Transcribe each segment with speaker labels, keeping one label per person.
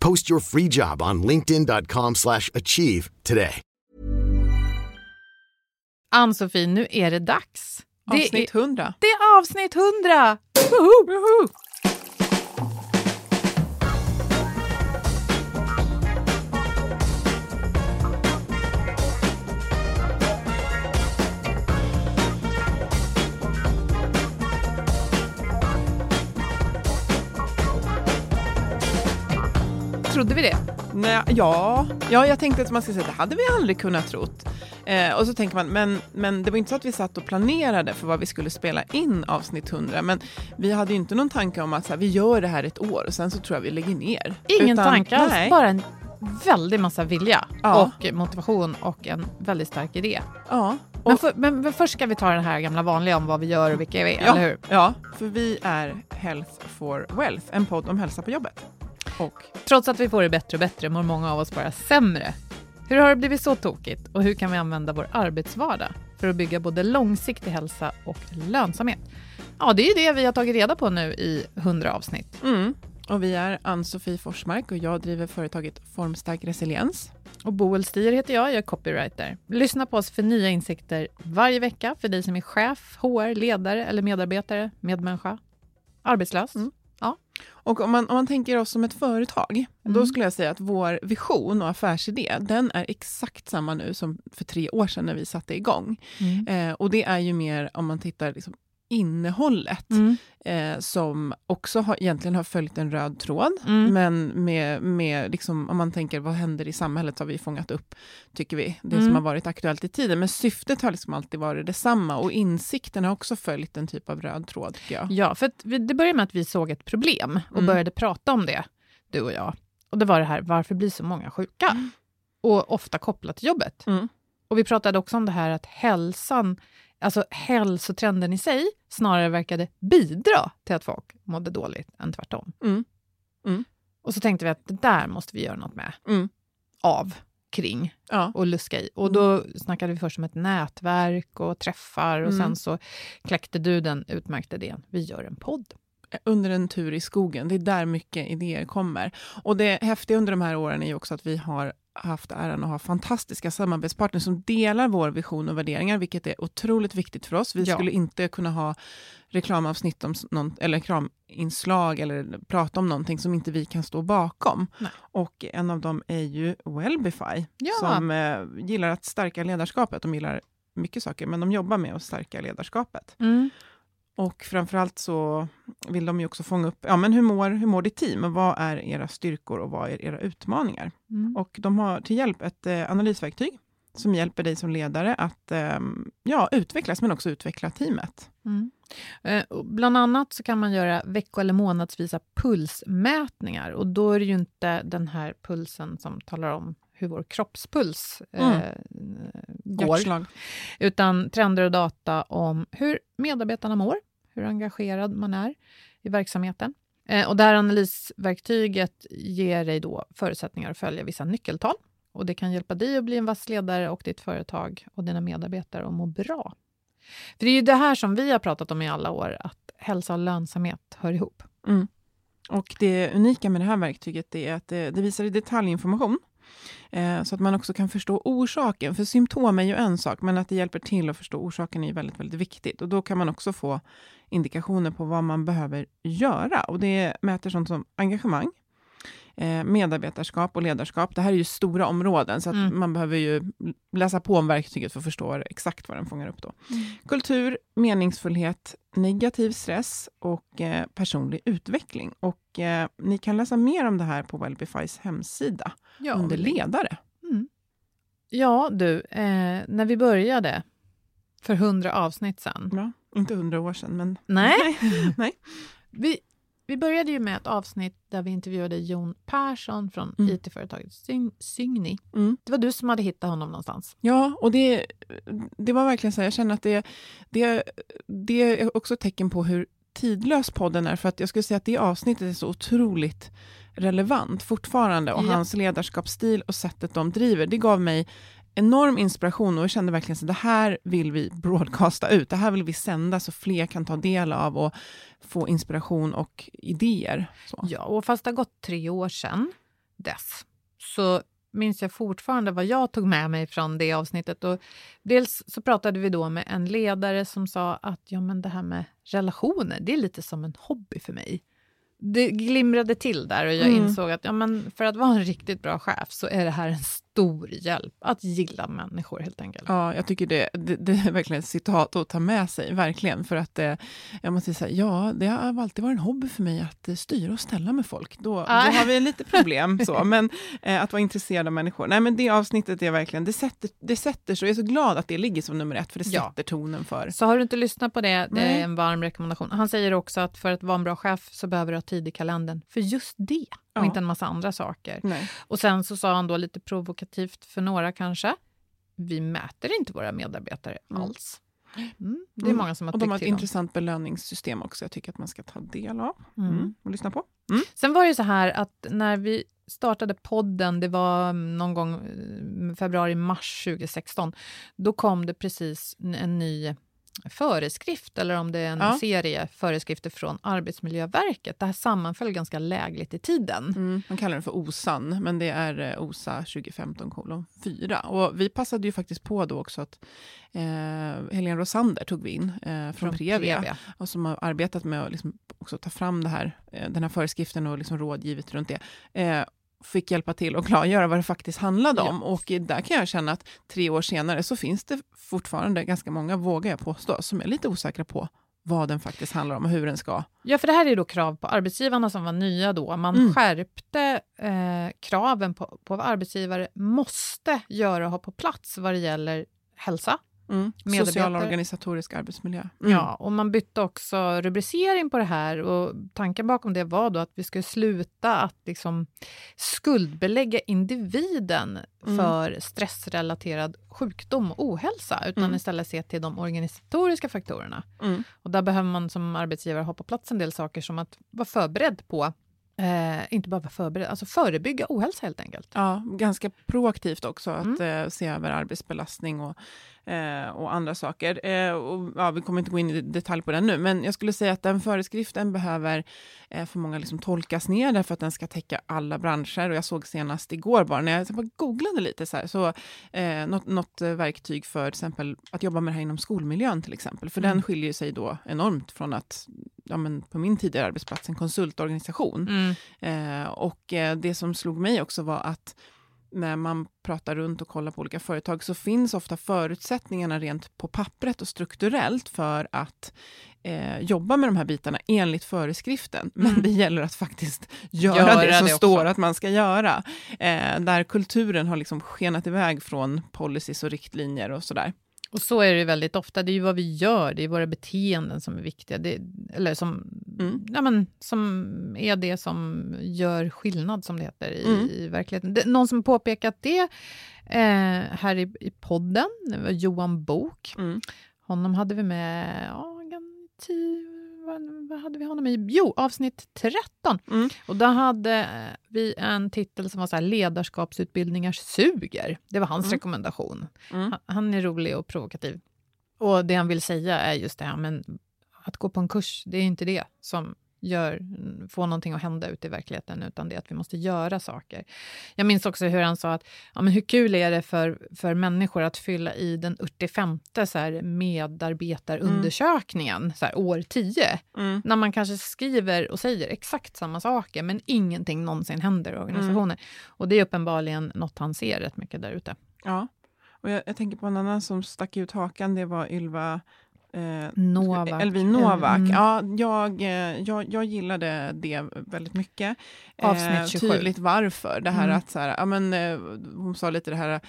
Speaker 1: Post your free job on linkedin.com slash achieve today.
Speaker 2: Ann-Sofie, nu är det dags. Det
Speaker 3: Avsnitt
Speaker 2: är,
Speaker 3: 100.
Speaker 2: det är avsnitt 100! Woho! Woho! Trodde vi det?
Speaker 3: Nej, ja, ja, jag tänkte att man skulle säga det hade vi aldrig kunnat trott. Eh, och så tänker man, men, men det var inte så att vi satt och planerade för vad vi skulle spela in avsnitt 100, men vi hade ju inte någon tanke om att så här, vi gör det här ett år och sen så tror jag vi lägger ner.
Speaker 2: Ingen
Speaker 3: Utan-
Speaker 2: tanke alls,
Speaker 3: nej.
Speaker 2: bara en väldig massa vilja
Speaker 3: Ja.
Speaker 2: och motivation och en väldigt stark idé.
Speaker 3: Ja,
Speaker 2: Men, för, men, men först ska vi ta den här gamla vanliga om vad vi gör och vilka vi är,
Speaker 3: ja,
Speaker 2: eller hur?
Speaker 3: ja, för vi är Health for Wealth, en podd om hälsa på jobbet. Och
Speaker 2: Trots att vi får det bättre och bättre mår många av oss bara sämre. Hur har det blivit så tokigt och hur kan vi använda vår arbetsvardag för att bygga både långsiktig hälsa och lönsamhet? Ja, det är ju det vi har tagit reda på nu i 100 avsnitt.
Speaker 3: Mm. Och vi är Ann-Sofie Forsmark och jag driver företaget Formstark Resiliens.
Speaker 2: Och Boel Stier heter jag, jag är copywriter. Lyssna på oss för nya insikter varje vecka för dig som är chef, HR, ledare eller medarbetare, medmänniska, arbetslös.
Speaker 3: Mm. Och om man, om man tänker oss som ett företag, då
Speaker 2: Mm.
Speaker 3: skulle jag säga att vår vision och affärsidé, den är exakt samma nu som för tre år sedan när vi satte igång.
Speaker 2: Mm.
Speaker 3: Eh, och det är ju mer, om man tittar liksom innehållet,
Speaker 2: Mm.
Speaker 3: eh, som också har, egentligen har följt en röd tråd.
Speaker 2: Mm.
Speaker 3: Men med, med liksom, om man tänker vad händer i samhället, har vi fångat upp, tycker vi, det
Speaker 2: Mm.
Speaker 3: som har varit aktuellt i tiden. Men syftet har liksom alltid varit detsamma och insikten har också följt en typ av röd tråd.
Speaker 2: Ja, för vi, det började med att vi såg ett problem och
Speaker 3: Mm.
Speaker 2: började prata om det, du och jag. Och det var det här, varför blir så många sjuka? Och ofta kopplat till jobbet.
Speaker 3: Mm.
Speaker 2: Och vi pratade också om det här att hälsan, alltså hälsotrenden i sig, snarare verkade bidra till att folk mådde dåligt än tvärtom.
Speaker 3: Mm. Mm.
Speaker 2: Och så tänkte vi att det där måste vi göra något med,
Speaker 3: Mm.
Speaker 2: av, kring
Speaker 3: Ja.
Speaker 2: och luska i. Och då snackade vi först om ett nätverk och träffar och
Speaker 3: Mm.
Speaker 2: sen så kläckte du den utmärkta idén, vi gör en podd.
Speaker 3: Under en tur i skogen. Det är där mycket idéer kommer. Och det häftiga under de här åren är ju också att vi har haft äran att ha fantastiska samarbetspartners som delar vår vision och värderingar, vilket är otroligt viktigt för oss. Vi
Speaker 2: Ja.
Speaker 3: skulle inte kunna ha reklamavsnitt om någon, eller reklaminslag eller prata om någonting som inte vi kan stå bakom.
Speaker 2: Nej.
Speaker 3: Och en av dem är ju Wellbify,
Speaker 2: Ja.
Speaker 3: som eh, gillar att stärka ledarskapet. De gillar mycket saker, men de jobbar med att stärka ledarskapet. Och framförallt så vill de ju också fånga upp, ja men hur mår, hur mår ditt team? Och vad är era styrkor och vad är era utmaningar?
Speaker 2: Mm.
Speaker 3: Och de har till hjälp ett eh, analysverktyg som hjälper dig som ledare att eh, ja, utvecklas, men också utveckla teamet.
Speaker 2: Mm. Eh, Bland annat så kan man göra vecko eller månadsvisa pulsmätningar. Och då är det ju inte den här pulsen som talar om hur vår kroppspuls eh, går,
Speaker 3: Hjärtslag.
Speaker 2: utan trender och data om hur medarbetarna mår, hur engagerad man är i verksamheten. Eh, och det här analysverktyget ger dig då förutsättningar att följa vissa nyckeltal Och Det kan hjälpa dig att bli en vass ledare och ditt företag och dina medarbetare att må bra. För Det är ju det här som vi har pratat om i alla år, att hälsa och lönsamhet hör ihop.
Speaker 3: Mm. Och Det unika med det här verktyget är att det, det visar i detaljinformation Eh, så att man också kan förstå orsaken. För symptom är ju en sak, men att det hjälper till att förstå orsaken är ju väldigt, väldigt viktigt. Och då kan man också få indikationer på vad man behöver göra. Och det mäter sånt som engagemang, medarbetarskap och ledarskap. Det här är ju stora områden, så att mm. man behöver ju läsa på om verktyget för att förstå exakt vad den fångar upp. Då. Mm. Kultur, meningsfullhet, negativ stress och eh, personlig utveckling. Och eh, Ni kan läsa mer om det här på Wellbifys hemsida ja, under ledare. Mm.
Speaker 2: Ja, du, eh, när vi började för hundra avsnitt sen.
Speaker 3: Ja, inte hundra år sedan, men...
Speaker 2: Nej.
Speaker 3: nej.
Speaker 2: Vi, vi började ju med ett avsnitt där vi intervjuade Jon Persson från mm. it-företaget Sygni. Mm. Det var du som hade hittat honom någonstans.
Speaker 3: Ja, och det, det var verkligen så. Jag känner att det, det, det är också ett tecken på hur tidlös podden är. För att jag skulle säga att det avsnittet är så otroligt relevant fortfarande. Och ja. hans ledarskapsstil och sättet de driver, det gav mig enorm inspiration och jag kände verkligen att det här vill vi broadcasta ut. Det här vill vi sända så fler kan ta del av och få inspiration och idéer. Så.
Speaker 2: Ja, och fast det har gått tre år sedan dess så minns jag fortfarande vad jag tog med mig från det avsnittet. Och dels så pratade vi då med en ledare som sa att ja, men det här med relationer, det är lite som en hobby för mig det glimrade till där och jag mm. insåg att ja, men för att vara en riktigt bra chef så är det här en stor hjälp att gilla människor helt enkelt.
Speaker 3: Ja, jag tycker det, det, det är verkligen ett citat att ta med sig, verkligen. För att eh, jag måste säga, ja, det har alltid varit en hobby för mig att eh, styra och ställa med folk. Då, då har vi lite problem, så. men eh, att vara intresserad av människor. Nej, men det avsnittet är verkligen, det sätter, det sätter så jag är så glad att det ligger som nummer ett, för det ja. sätter tonen för.
Speaker 2: Så har du inte lyssnat på det, det är en varm rekommendation. Han säger också att för att vara en bra chef så behöver du ha tid i kalendern för just det och ja. inte en massa andra saker.
Speaker 3: Nej.
Speaker 2: Och sen så sa han då lite provokativt för några kanske, vi mäter inte våra medarbetare mm. alls. Mm. Det är mm. många som har
Speaker 3: Och de har ett intressant belöningssystem också, jag tycker att man ska ta del av mm. mm och lyssna på. Mm.
Speaker 2: Sen var det så här att när vi startade podden, det var någon gång eh, februari-mars 2016, då kom det precis en ny föreskrift eller om det är en ja. serie föreskrifter från Arbetsmiljöverket. Det här sammanföll ganska lägligt i tiden.
Speaker 3: Mm, man kallar den för OSAN, men det är eh, OSA 2015 kolon 4. Och vi passade ju faktiskt på då också att eh, Helene Rosander tog vi in eh, från, från Previa, Previa, och som har arbetat med att liksom också ta fram det här, eh, den här föreskriften och liksom rådgivit runt det. Eh, fick hjälpa till och klargöra vad det faktiskt handlade om. Ja. Och där kan jag känna att tre år senare så finns det fortfarande ganska många, vågar jag påstå, som är lite osäkra på vad den faktiskt handlar om och hur den ska...
Speaker 2: Ja, för det här är då krav på arbetsgivarna som var nya då. Man mm. skärpte eh, kraven på, på vad arbetsgivare måste göra och ha på plats vad det gäller hälsa,
Speaker 3: Mm. Social organisatorisk arbetsmiljö. Mm.
Speaker 2: Ja, och man bytte också rubricering på det här och tanken bakom det var då att vi skulle sluta att liksom skuldbelägga individen mm. för stressrelaterad sjukdom och ohälsa, utan mm. istället se till de organisatoriska faktorerna. Mm. Och där behöver man som arbetsgivare ha på plats en del saker som att vara förberedd på Eh, inte bara vara förberedd, alltså förebygga ohälsa helt enkelt.
Speaker 3: Ja, ganska proaktivt också att mm. eh, se över arbetsbelastning och eh, och andra saker. Eh, och, ja, vi kommer inte gå in i detalj på den nu, men jag skulle säga att den föreskriften behöver eh, för många liksom tolkas ner, därför att den ska täcka alla branscher. Och jag såg senast igår, bara när jag bara googlade lite, så, här, så eh, något, något verktyg för till exempel att jobba med det här inom skolmiljön till exempel, för mm. den skiljer sig då enormt från att ja, men på min tidigare arbetsplats, en konsultorganisation. Mm. Eh, och eh, det som slog mig också var att när man pratar runt och kollar på olika företag så finns ofta förutsättningarna rent på pappret och strukturellt för att eh, jobba med de här bitarna enligt föreskriften. Men mm. det gäller att faktiskt göra, göra det som det står att man ska göra. Eh, där kulturen har liksom skenat iväg från policies och riktlinjer och sådär.
Speaker 2: Och så är det väldigt ofta. Det är ju vad vi gör, det är våra beteenden som är viktiga. Det, eller som, mm. ja, men, som är det som gör skillnad, som det heter, i, mm. i verkligheten. Det, någon som påpekat det eh, här i, i podden, det var Johan Bok. Mm. Honom hade vi med ja, vad, vad hade vi honom i? Jo, avsnitt 13.
Speaker 3: Mm.
Speaker 2: Och då hade eh, vi en titel som var så här, ledarskapsutbildningar suger. Det var hans
Speaker 3: Mm.
Speaker 2: rekommendation.
Speaker 3: Mm.
Speaker 2: Han, han är rolig och provokativ. Och det han vill säga är just det här, men att gå på en kurs, det är inte det som gör, får någonting att hända ute i verkligheten, utan det är att vi måste göra saker. Jag minns också hur han sa att ja, men hur kul är det för, för människor att fylla i den 85 så här, medarbetarundersökningen, så här, år 10,
Speaker 3: Mm.
Speaker 2: när man kanske skriver och säger exakt samma saker, men ingenting någonsin händer i organisationer. Och det är uppenbarligen något han ser rätt mycket där ute.
Speaker 3: Ja. Och jag, jag tänker på en annan som stack ut hakan, det var Ylva eh,
Speaker 2: Novak.
Speaker 3: Elvin Novak.
Speaker 2: Mm.
Speaker 3: Ja, jag, eh, jag, jag gillade det väldigt mycket.
Speaker 2: Avsnitt 27.
Speaker 3: Tydligt varför. Det här
Speaker 2: Mm.
Speaker 3: att, så här, ja, men, eh, hon sa lite det här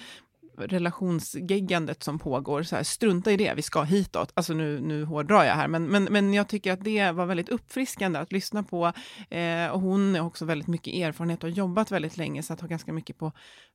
Speaker 3: relationsgeggandet som pågår, så här, strunta i det, vi ska hitåt. Alltså nu, nu hårdrar jag här, men, men, men jag tycker att det var väldigt uppfriskande att lyssna på. Eh, och hon har också väldigt mycket erfarenhet och har jobbat väldigt länge, så att ha ganska mycket på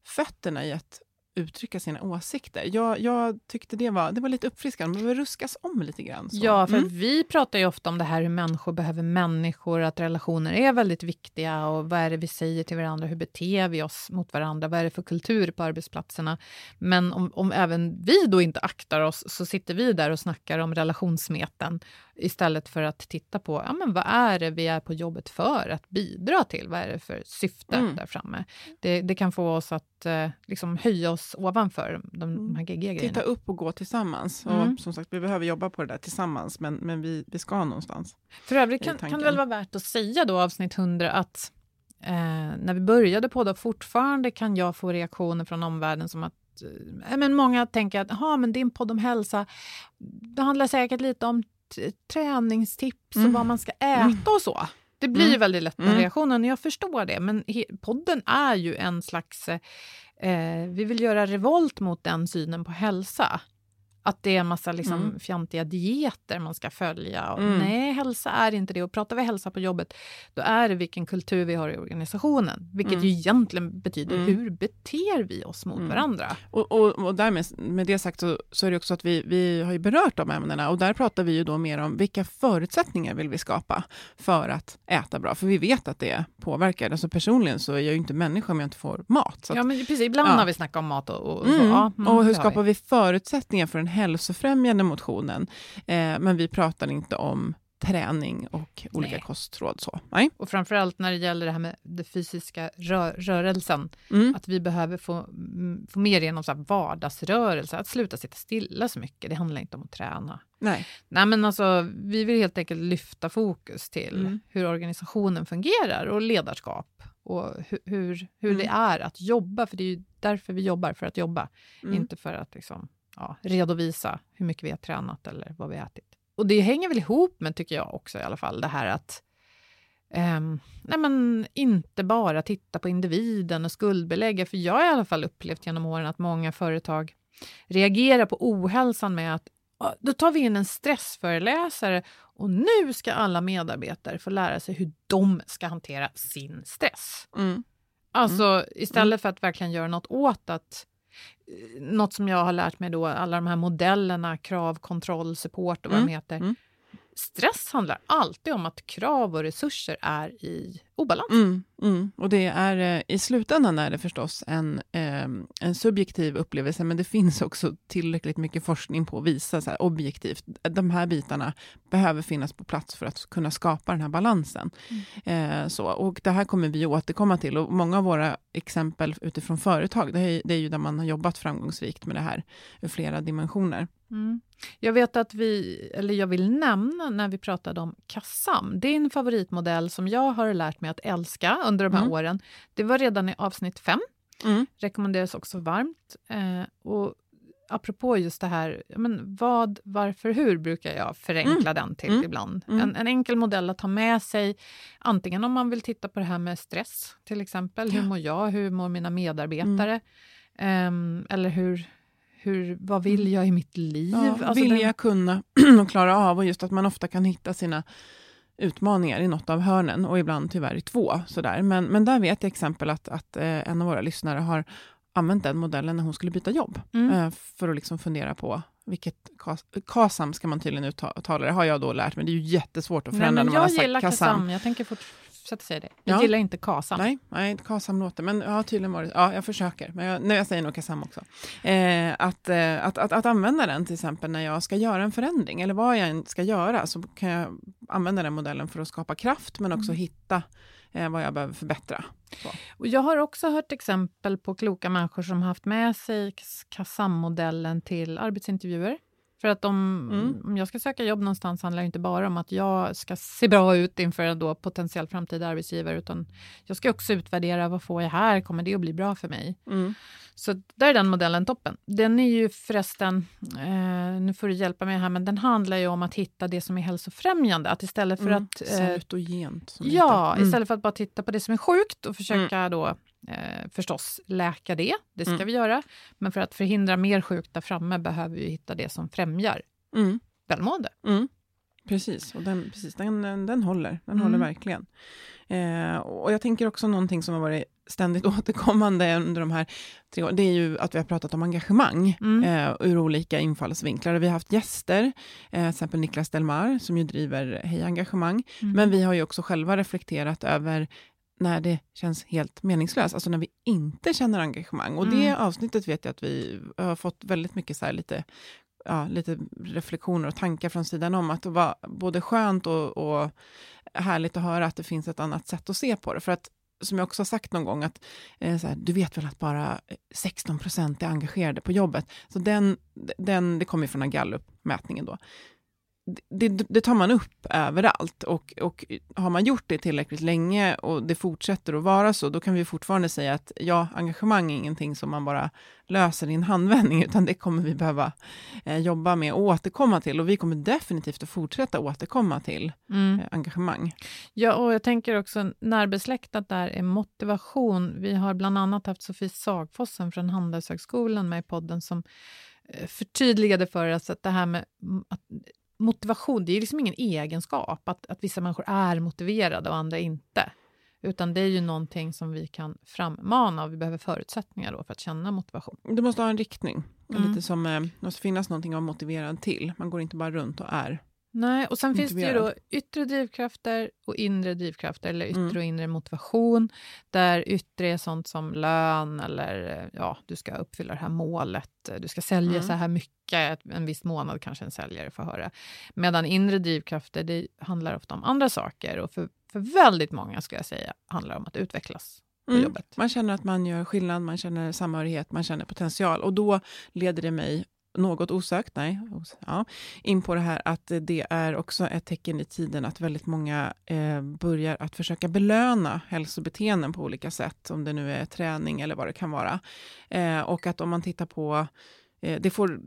Speaker 3: fötterna i att uttrycka sina åsikter. Jag, jag tyckte det var, det var lite uppfriskande, man behöver ruskas om lite grann. Så.
Speaker 2: Ja, för
Speaker 3: Mm.
Speaker 2: vi pratar ju ofta om det här hur människor behöver människor, att relationer är väldigt viktiga och vad är det vi säger till varandra, hur beter vi oss mot varandra, vad är det för kultur på arbetsplatserna. Men om, om även vi då inte aktar oss så sitter vi där och snackar om relationssmeten istället för att titta på ja, men vad är det vi är på jobbet för att bidra till, vad är det för syfte
Speaker 3: Mm.
Speaker 2: där framme. Det, det kan få oss att eh, liksom höja oss ovanför de, de här geggiga grejerna.
Speaker 3: Titta upp och gå tillsammans.
Speaker 2: Mm.
Speaker 3: Och som sagt, vi behöver jobba på det där tillsammans, men, men vi, vi ska någonstans.
Speaker 2: För övrigt kan, kan det väl vara värt att säga då, avsnitt 100, att eh, när vi började på det, fortfarande kan jag få reaktioner från omvärlden som att eh, men många tänker att "Jaha, men din podd om hälsa, det handlar säkert lite om träningstips och
Speaker 3: Mm.
Speaker 2: vad man ska äta och så. Det blir
Speaker 3: Mm.
Speaker 2: väldigt lätt den
Speaker 3: Mm.
Speaker 2: reaktionen, och jag förstår det. Men podden är ju en slags... Eh, vi vill göra revolt mot den synen på hälsa. Att det är en massa liksom,
Speaker 3: Mm.
Speaker 2: fjantiga dieter man ska följa. Och
Speaker 3: Mm.
Speaker 2: Nej, hälsa är inte det. Och pratar vi hälsa på jobbet, då är det vilken kultur vi har i organisationen. Vilket
Speaker 3: Mm.
Speaker 2: ju egentligen betyder
Speaker 3: Mm.
Speaker 2: hur beter vi oss mot
Speaker 3: Mm.
Speaker 2: varandra.
Speaker 3: Och, och, och därmed, med det sagt så, så är det också att vi, vi har ju berört de ämnena och där pratar vi ju då mer om vilka förutsättningar vill vi skapa för att äta bra? För vi vet att det påverkar. Alltså personligen så är jag ju inte människa om jag inte får mat.
Speaker 2: Ja, men precis. Ibland
Speaker 3: Ja.
Speaker 2: har vi snackat om mat och, och så.
Speaker 3: Mm.
Speaker 2: Ja, mm,
Speaker 3: och hur
Speaker 2: det har
Speaker 3: skapar vi förutsättningar för den hälsofrämjande motionen? Eh, men vi pratar inte om träning och olika
Speaker 2: Nej.
Speaker 3: kostråd. Så. Nej.
Speaker 2: Och framförallt när det gäller det här med den fysiska rö- rörelsen.
Speaker 3: Mm.
Speaker 2: Att vi behöver få, mm, få mer genom så här vardagsrörelse. Att sluta sitta stilla så mycket. Det handlar inte om att träna.
Speaker 3: Nej.
Speaker 2: Nej, men alltså, vi vill helt enkelt lyfta fokus till
Speaker 3: Mm.
Speaker 2: hur organisationen fungerar och ledarskap. Och hur, hur, hur
Speaker 3: Mm.
Speaker 2: det är att jobba. För det är ju därför vi jobbar, för att jobba.
Speaker 3: Mm.
Speaker 2: Inte för att liksom, ja, redovisa hur mycket vi har tränat eller vad vi har ätit. Och det hänger väl ihop med, tycker jag också i alla fall, det här att ehm, nej men inte bara titta på individen och skuldbelägga. För jag har i alla fall upplevt genom åren att många företag reagerar på ohälsan med att "Ja, då tar vi in en stressföreläsare och nu ska alla medarbetare få lära sig hur de ska hantera sin stress.
Speaker 3: Mm.
Speaker 2: Alltså istället för att verkligen göra något åt att något som jag har lärt mig då, alla de här modellerna, krav, kontroll, support och vad
Speaker 3: Mm,
Speaker 2: de heter.
Speaker 3: mm.
Speaker 2: Stress handlar alltid om att krav och resurser är i obalans.
Speaker 3: Mm, mm. Och det är, eh, i slutändan är det förstås en, eh, en subjektiv upplevelse, men det finns också tillräckligt mycket forskning på att visa så här, objektivt, de här bitarna behöver finnas på plats för att kunna skapa den här balansen. Eh, så, och det här kommer vi återkomma till och många av våra exempel utifrån företag, det är, det är ju där man har jobbat framgångsrikt med det här ur flera dimensioner.
Speaker 2: Mm. Jag vet att vi, eller jag vill nämna när vi pratade om Kassam, din favoritmodell som jag har lärt mig att älska under de här
Speaker 3: Mm.
Speaker 2: åren. Det var redan i avsnitt fem,
Speaker 3: Mm.
Speaker 2: rekommenderas också varmt. Eh, och apropå just det här, men vad, varför, hur brukar jag förenkla den till
Speaker 3: Mm.
Speaker 2: ibland.
Speaker 3: Mm.
Speaker 2: En, en enkel modell att ta med sig, antingen om man vill titta på det här med stress till exempel. Hur
Speaker 3: Ja.
Speaker 2: mår jag? Hur mår mina medarbetare? Ehm, eller hur, hur, vad vill jag i mitt liv?
Speaker 3: Ja,
Speaker 2: Alltså
Speaker 3: vilja,
Speaker 2: den-
Speaker 3: kunna och klara av och just att man ofta kan hitta sina utmaningar i något av hörnen och ibland tyvärr i två. Sådär. Men, men där vet jag exempel att, att eh, en av våra lyssnare har använt den modellen när hon skulle byta jobb
Speaker 2: Mm.
Speaker 3: eh, för att liksom fundera på vilket kas, KASAM ska man tydligen uttala det, har jag då lärt mig. Det är ju jättesvårt att
Speaker 2: Nej,
Speaker 3: förändra
Speaker 2: men
Speaker 3: när man har
Speaker 2: jag
Speaker 3: sagt
Speaker 2: gillar
Speaker 3: KASAM.
Speaker 2: KASAM. Jag tänker fortsätta säga det. Jag
Speaker 3: Ja.
Speaker 2: gillar inte KASAM.
Speaker 3: Nej, nej, KASAM låter, men ja, tydligen var det, ja, jag försöker, men jag, nej, jag säger nog KASAM också. Eh, att, eh, att, att, att använda den till exempel när jag ska göra en förändring, eller vad jag än ska göra, så kan jag använda den modellen för att skapa kraft, men också hitta eh, vad jag behöver förbättra.
Speaker 2: Och jag har också hört exempel på kloka människor som haft med sig KASAM-modellen till arbetsintervjuer. För att om,
Speaker 3: Mm.
Speaker 2: om jag ska söka jobb någonstans handlar det inte bara om att jag ska se bra ut inför en då potentiell framtida arbetsgivare, utan jag ska också utvärdera vad får jag här, kommer det att bli bra för mig?
Speaker 3: Mm.
Speaker 2: Så där är den modellen toppen. Den är ju förresten, eh, nu får du hjälpa mig här, men den handlar ju om att hitta det som är hälsofrämjande. Att istället för
Speaker 3: Mm.
Speaker 2: att... eh,
Speaker 3: Salutogent.
Speaker 2: Ja.
Speaker 3: Mm.
Speaker 2: istället för att bara titta på det som är sjukt och försöka då eh, förstås läka det. Det ska
Speaker 3: Mm.
Speaker 2: vi göra. Men för att förhindra mer sjukt där framme behöver vi hitta det som främjar
Speaker 3: Mm.
Speaker 2: välmående.
Speaker 3: Mm. Precis, och den, precis, den, den, den håller. Den
Speaker 2: Mm.
Speaker 3: håller verkligen. Eh, och jag tänker också någonting som har varit ständigt återkommande under de här tre åren, det är ju att vi har pratat om engagemang
Speaker 2: Mm.
Speaker 3: eh, ur olika infallsvinklar. Vi har haft gäster, eh, till exempel Niklas Delmar, som ju driver Hej Engagemang.
Speaker 2: Mm.
Speaker 3: Men vi har ju också själva reflekterat över när det känns helt meningslöst, alltså när vi inte känner engagemang. Och det
Speaker 2: Mm.
Speaker 3: avsnittet vet jag att vi har fått väldigt mycket så här lite ja, lite reflektioner och tankar från sidan om. Att det var både skönt och, och härligt att höra att det finns ett annat sätt att se på det. För att som jag också har sagt någon gång, att eh, så här, du vet väl att bara 16 procent är engagerade på jobbet. Så den, den, det kommer från här Gallup-mätningen då. Det, det, tar man upp överallt och, och har man gjort det tillräckligt länge och det fortsätter att vara så, då kan vi fortfarande säga att ja, engagemang är ingenting som man bara löser i en handvändning, utan det kommer vi behöva eh, jobba med och återkomma till. Och vi kommer definitivt att fortsätta återkomma till
Speaker 2: Mm.
Speaker 3: eh, engagemang.
Speaker 2: Ja, och jag tänker också närbesläktat där är motivation. Vi har bland annat haft Sofie Sagfossen från Handelshögskolan med i podden som eh, förtydligade för oss att det här med att motivation, det är liksom ingen egenskap, att, att vissa människor är motiverade och andra inte. Utan det är ju någonting som vi kan frammana och vi behöver förutsättningar då för att känna motivation.
Speaker 3: Du måste ha en riktning.
Speaker 2: Mm.
Speaker 3: Lite som, eh, det måste finnas någonting att vara motiverad till. Man går inte bara runt och är.
Speaker 2: Nej, och sen finns det ju då yttre drivkrafter och inre drivkrafter, eller yttre
Speaker 3: Mm.
Speaker 2: och inre motivation, där yttre är sånt som lön eller eh, ja, du ska uppfylla det här målet, du ska sälja
Speaker 3: Mm.
Speaker 2: så här mycket, en viss månad kanske en säljare får höra. Medan inre drivkrafter, det handlar ofta om andra saker och för, för väldigt många, ska jag säga, handlar om att utvecklas
Speaker 3: Mm.
Speaker 2: jobbet.
Speaker 3: Man känner att man gör skillnad, man känner samhörighet, man känner potential. Och då leder det mig något osökt, nej, ja, in på det här att det är också ett tecken i tiden att väldigt många eh, börjar att försöka belöna hälsobeteenden på olika sätt, om det nu är träning eller vad det kan vara. Eh, och att om man tittar på, eh, det, får,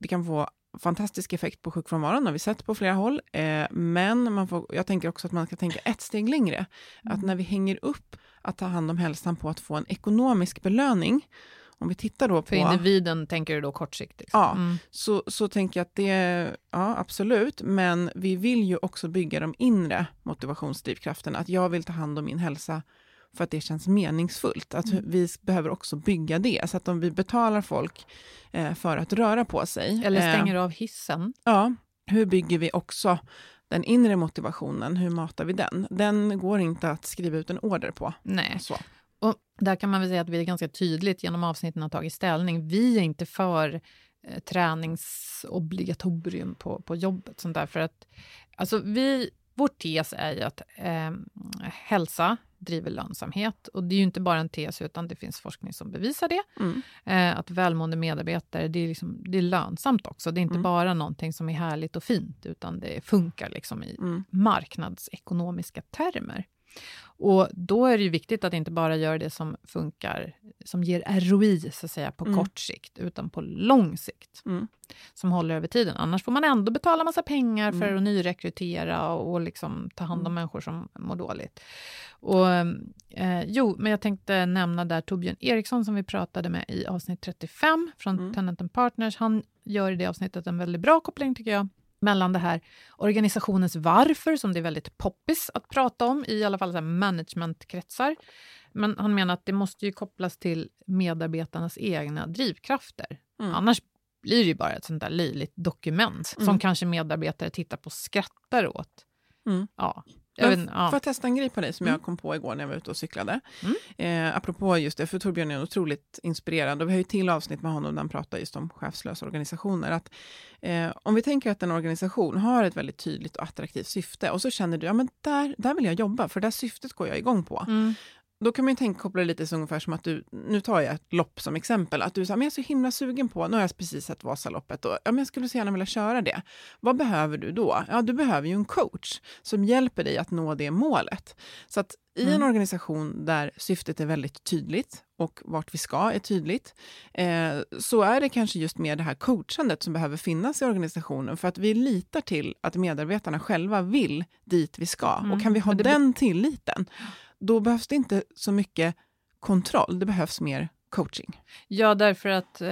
Speaker 3: det kan få fantastisk effekt på sjukfrånvaron, har vi sett på flera håll. Eh, men man får, jag tänker också att man ska tänka ett steg längre. Att när vi hänger upp att ta hand om hälsan på att få en ekonomisk belöning, om vi tittar då
Speaker 2: För
Speaker 3: på...
Speaker 2: individen tänker du då kortsiktigt?
Speaker 3: Ja.
Speaker 2: Mm.
Speaker 3: Så, så tänker jag att det, ja absolut, men vi vill ju också bygga de inre motivationsdrivkrafterna. Att jag vill ta hand om min hälsa för att det känns meningsfullt. Att
Speaker 2: Mm.
Speaker 3: vi behöver också bygga det. Så att om vi betalar folk eh, för att röra på sig.
Speaker 2: Eller
Speaker 3: eh,
Speaker 2: stänger av hissen?
Speaker 3: Ja, hur bygger vi också den inre motivationen? Hur matar vi den? Den går inte att skriva ut en order på.
Speaker 2: Nej.
Speaker 3: Så.
Speaker 2: Och där kan man väl säga att vi är ganska tydligt genom avsnitten har tagit ställning. Vi är inte för eh, träningsobligatorium på, på jobbet. Sånt där, för att, alltså vi, vår tes är ju att eh, hälsa driver lönsamhet. Och det är ju inte bara en tes, utan det finns forskning som bevisar det.
Speaker 3: Mm.
Speaker 2: Eh, att välmående medarbetare, det är, liksom, det är lönsamt också. Det är inte
Speaker 3: Mm.
Speaker 2: bara någonting som är härligt och fint, utan det funkar liksom i
Speaker 3: Mm.
Speaker 2: marknadsekonomiska termer. Och då är det ju viktigt att inte bara göra det som funkar, som ger ROI så att säga, på
Speaker 3: Mm.
Speaker 2: kort sikt, utan på lång sikt.
Speaker 3: Mm.
Speaker 2: Som håller över tiden. Annars får man ändå betala massa pengar för
Speaker 3: Mm.
Speaker 2: att nyrekrytera och, och liksom ta hand om
Speaker 3: Mm.
Speaker 2: människor som mår dåligt. Och, eh, jo, men jag tänkte nämna där Torbjörn Eriksson som vi pratade med i avsnitt 35 från
Speaker 3: Mm.
Speaker 2: Tenant and Partners. Han gör i det avsnittet en väldigt bra koppling tycker jag mellan det här organisationens varför, som det är väldigt poppis att prata om, i alla fall så managementkretsar. Men han menar att det måste ju kopplas till medarbetarnas egna drivkrafter.
Speaker 3: Mm.
Speaker 2: Annars blir det ju bara ett sånt där löjligt dokument som
Speaker 3: Mm.
Speaker 2: kanske medarbetare tittar på och skrattar åt.
Speaker 3: Mm.
Speaker 2: Ja, jag vet, ja.
Speaker 3: Får jag testa en grej på dig som
Speaker 2: Mm.
Speaker 3: jag kom på igår när jag var ute och cyklade?
Speaker 2: Mm.
Speaker 3: Eh, apropå just det, för Torbjörn är otroligt inspirerad och vi har ju till avsnitt med honom där han pratar just om chefslösa organisationer. Att, eh, om vi tänker att en organisation har ett väldigt tydligt och attraktivt syfte och så känner du, ja men där, där vill jag jobba för det syftet går jag igång på.
Speaker 2: Mm.
Speaker 3: Då kan man ju tänka, koppla det lite så ungefär som att du, nu tar jag ett lopp som exempel, att du säger, men jag är så himla sugen på, nu har jag precis sett Vasaloppet och ja, men jag skulle så gärna vilja köra det. Vad behöver du då? Ja, du behöver ju en coach som hjälper dig att nå det målet. Så att i en
Speaker 2: Mm.
Speaker 3: organisation där syftet är väldigt tydligt och vart vi ska är tydligt, eh, så är det kanske just mer det här coachandet som behöver finnas i organisationen för att vi litar till att medarbetarna själva vill dit vi ska.
Speaker 2: Mm,
Speaker 3: Och kan vi ha den tilliten, då behövs det inte så mycket kontroll, det behövs mer coaching.
Speaker 2: Ja, därför att eh,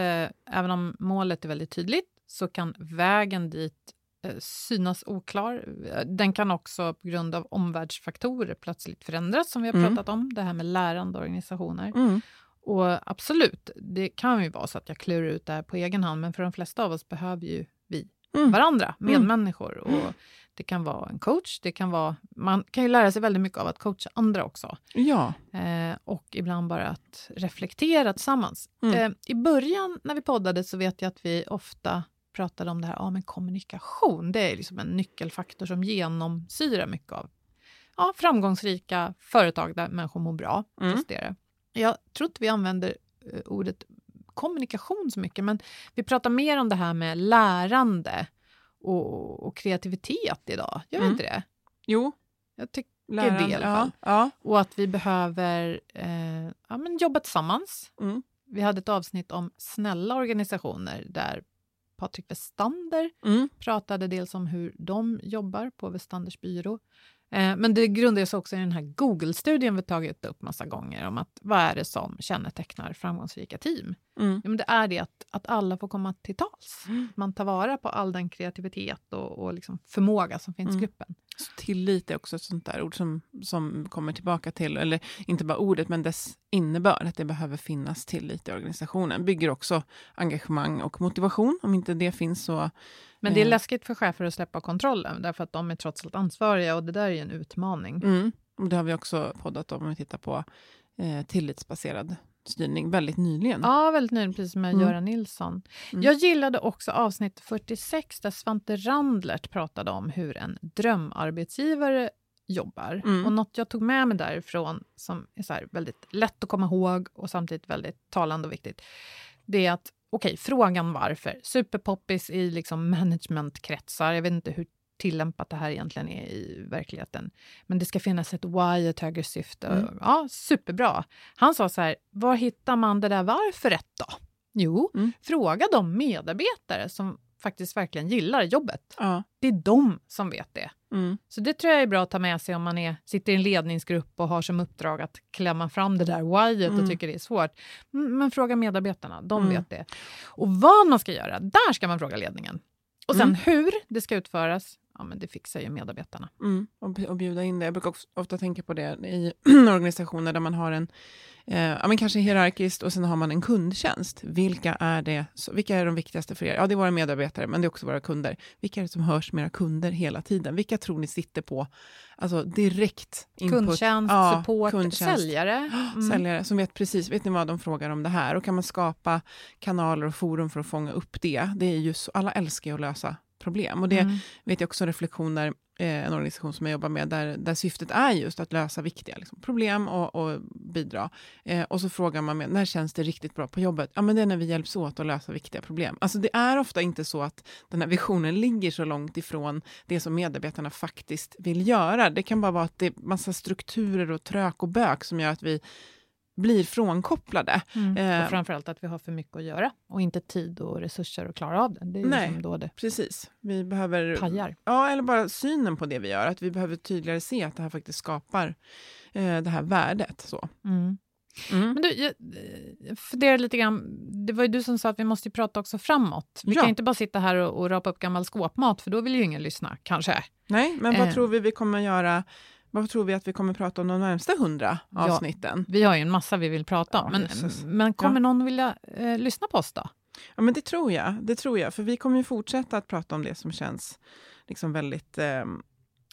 Speaker 2: även om målet är väldigt tydligt så kan vägen dit eh, synas oklar. Eh, Den kan också på grund av omvärldsfaktorer plötsligt förändras, som vi har
Speaker 3: Mm.
Speaker 2: pratat om, det här med lärande organisationer.
Speaker 3: Mm.
Speaker 2: Och absolut, det kan ju vara så att jag klurar ut det här på egen hand, men för de flesta av oss behöver ju vi
Speaker 3: Mm.
Speaker 2: varandra, medmänniskor. Och det kan vara en coach, det kan vara... Man kan ju lära sig väldigt mycket av att coacha andra också.
Speaker 3: Ja.
Speaker 2: Eh, och ibland bara att reflektera tillsammans.
Speaker 3: Mm.
Speaker 2: Eh, I början när vi poddade så vet jag att vi ofta pratade om det här ja, men kommunikation. Det är liksom en nyckelfaktor som genomsyrar mycket av ja, framgångsrika företag där människor mår bra.
Speaker 3: Mm.
Speaker 2: presterar. Jag tror inte vi använder eh, ordet kommunikation så mycket, men vi pratar mer om det här med lärande och, och kreativitet idag. Gör
Speaker 3: Mm.
Speaker 2: inte det?
Speaker 3: Jo.
Speaker 2: Jag tycker
Speaker 3: Lärande.
Speaker 2: det i alla fall.
Speaker 3: Ja. ja.
Speaker 2: och att vi behöver eh, ja, men jobba tillsammans.
Speaker 3: Mm.
Speaker 2: Vi hade ett avsnitt om snälla organisationer där Patrik Westander
Speaker 3: Mm.
Speaker 2: pratade dels om hur de jobbar på Westanders byrå. Eh, men det grundar sig också i den här Google-studien vi tagit upp massa gånger om att vad är det som kännetecknar framgångsrika team?
Speaker 3: Mm.
Speaker 2: Ja, men det är det att, att alla får komma till tals.
Speaker 3: Mm.
Speaker 2: Man tar vara på all den kreativitet och, och liksom förmåga som finns i
Speaker 3: Mm.
Speaker 2: gruppen.
Speaker 3: Så tillit är också ett sånt där ord som, som kommer tillbaka till, eller inte bara ordet, men dess innebörd, att det behöver finnas tillit i organisationen. Bygger också engagemang och motivation. Om inte det finns så...
Speaker 2: Men det är
Speaker 3: Eh.
Speaker 2: läskigt för chefer att släppa kontrollen, därför att de är trots allt ansvariga och det där är ju en utmaning.
Speaker 3: Mm. Och det har vi också poddat om, om vi tittar på eh, tillitsbaserad styrning, väldigt nyligen.
Speaker 2: Ja, väldigt nöjd, precis med
Speaker 3: Mm.
Speaker 2: Göran Nilsson.
Speaker 3: Mm.
Speaker 2: Jag gillade också avsnitt 46 där Svante Randlert pratade om hur en drömarbetsgivare jobbar.
Speaker 3: Mm.
Speaker 2: Och något jag tog med mig därifrån som är så väldigt lätt att komma ihåg och samtidigt väldigt talande och viktigt, det är att okej, frågan varför, superpoppis i liksom managementkretsar, jag vet inte hur tillämpat det här egentligen är i verkligheten. Men det ska finnas ett why, ett högre syfte.
Speaker 3: Mm.
Speaker 2: Ja, superbra. Han sa så här, var hittar man det där varföret då? Jo,
Speaker 3: Mm.
Speaker 2: fråga de medarbetare som faktiskt verkligen gillar jobbet.
Speaker 3: Ja.
Speaker 2: Det är de som vet det.
Speaker 3: Mm.
Speaker 2: Så det tror jag är bra att ta med sig om man är, sitter i en ledningsgrupp och har som uppdrag att klämma fram det där whyet
Speaker 3: Mm.
Speaker 2: och tycker det är svårt. Men fråga medarbetarna, de
Speaker 3: Mm.
Speaker 2: vet det. Och vad man ska göra, där ska man fråga ledningen. Och sen
Speaker 3: Mm.
Speaker 2: hur det ska utföras, ja men det fixar ju medarbetarna.
Speaker 3: Mm, och, och bjuda in det. Jag brukar också, ofta tänka på det i organisationer där man har en, eh, ja, men kanske hierarkiskt och sen har man en kundtjänst. Vilka är, det, så, vilka är de viktigaste för er? Ja, det är våra medarbetare, men det är också våra kunder. Vilka är det som hörs med era kunder hela tiden? Vilka tror ni sitter på alltså, direkt input?
Speaker 2: Kundtjänst,
Speaker 3: Ja,
Speaker 2: support,
Speaker 3: kundtjänst.
Speaker 2: säljare. Mm.
Speaker 3: Säljare som vet precis, vet ni vad de frågar om det här? Och kan man skapa kanaler och forum för att fånga upp det? Det är ju så, alla älskar ju att lösa problem. Och det
Speaker 2: Mm.
Speaker 3: vet jag också reflektioner, eh, en organisation som jag jobbar med, där, där syftet är just att lösa viktiga liksom, problem och, och bidra. Eh, och så frågar man med, när känns det riktigt bra på jobbet? Ja, men det är när vi hjälps åt att lösa viktiga problem. Alltså det är ofta inte så att den här visionen ligger så långt ifrån det som medarbetarna faktiskt vill göra. Det kan bara vara att det är massa strukturer och trök och bök som gör att vi blir frånkopplade.
Speaker 2: Mm.
Speaker 3: Eh,
Speaker 2: och framförallt att vi har för mycket att göra och inte tid och resurser att klara av det. Det är
Speaker 3: Nej.
Speaker 2: liksom då det
Speaker 3: Precis. Vi behöver
Speaker 2: pajar.
Speaker 3: Ja, eller bara synen på det vi gör. Att vi behöver tydligare se att det här faktiskt skapar eh, det här värdet. Så.
Speaker 2: Mm.
Speaker 3: Mm.
Speaker 2: Men du, jag jag funderar lite grann. Det var ju du som sa att vi måste prata också framåt. Vi
Speaker 3: Ja.
Speaker 2: kan inte bara sitta här och, och rapa upp gammal skåpmat, för då vill ju ingen lyssna, kanske.
Speaker 3: Nej, men vad
Speaker 2: Eh.
Speaker 3: tror vi vi kommer göra? Vad tror vi att vi kommer prata om de närmsta hundra
Speaker 2: Ja.
Speaker 3: avsnitten?
Speaker 2: Vi har ju en massa vi vill prata om,
Speaker 3: Ja,
Speaker 2: men, men kommer
Speaker 3: Ja.
Speaker 2: någon vilja eh, lyssna på oss då?
Speaker 3: Ja, men det tror jag. Det tror jag. För vi kommer ju fortsätta att prata om det som känns liksom väldigt, eh,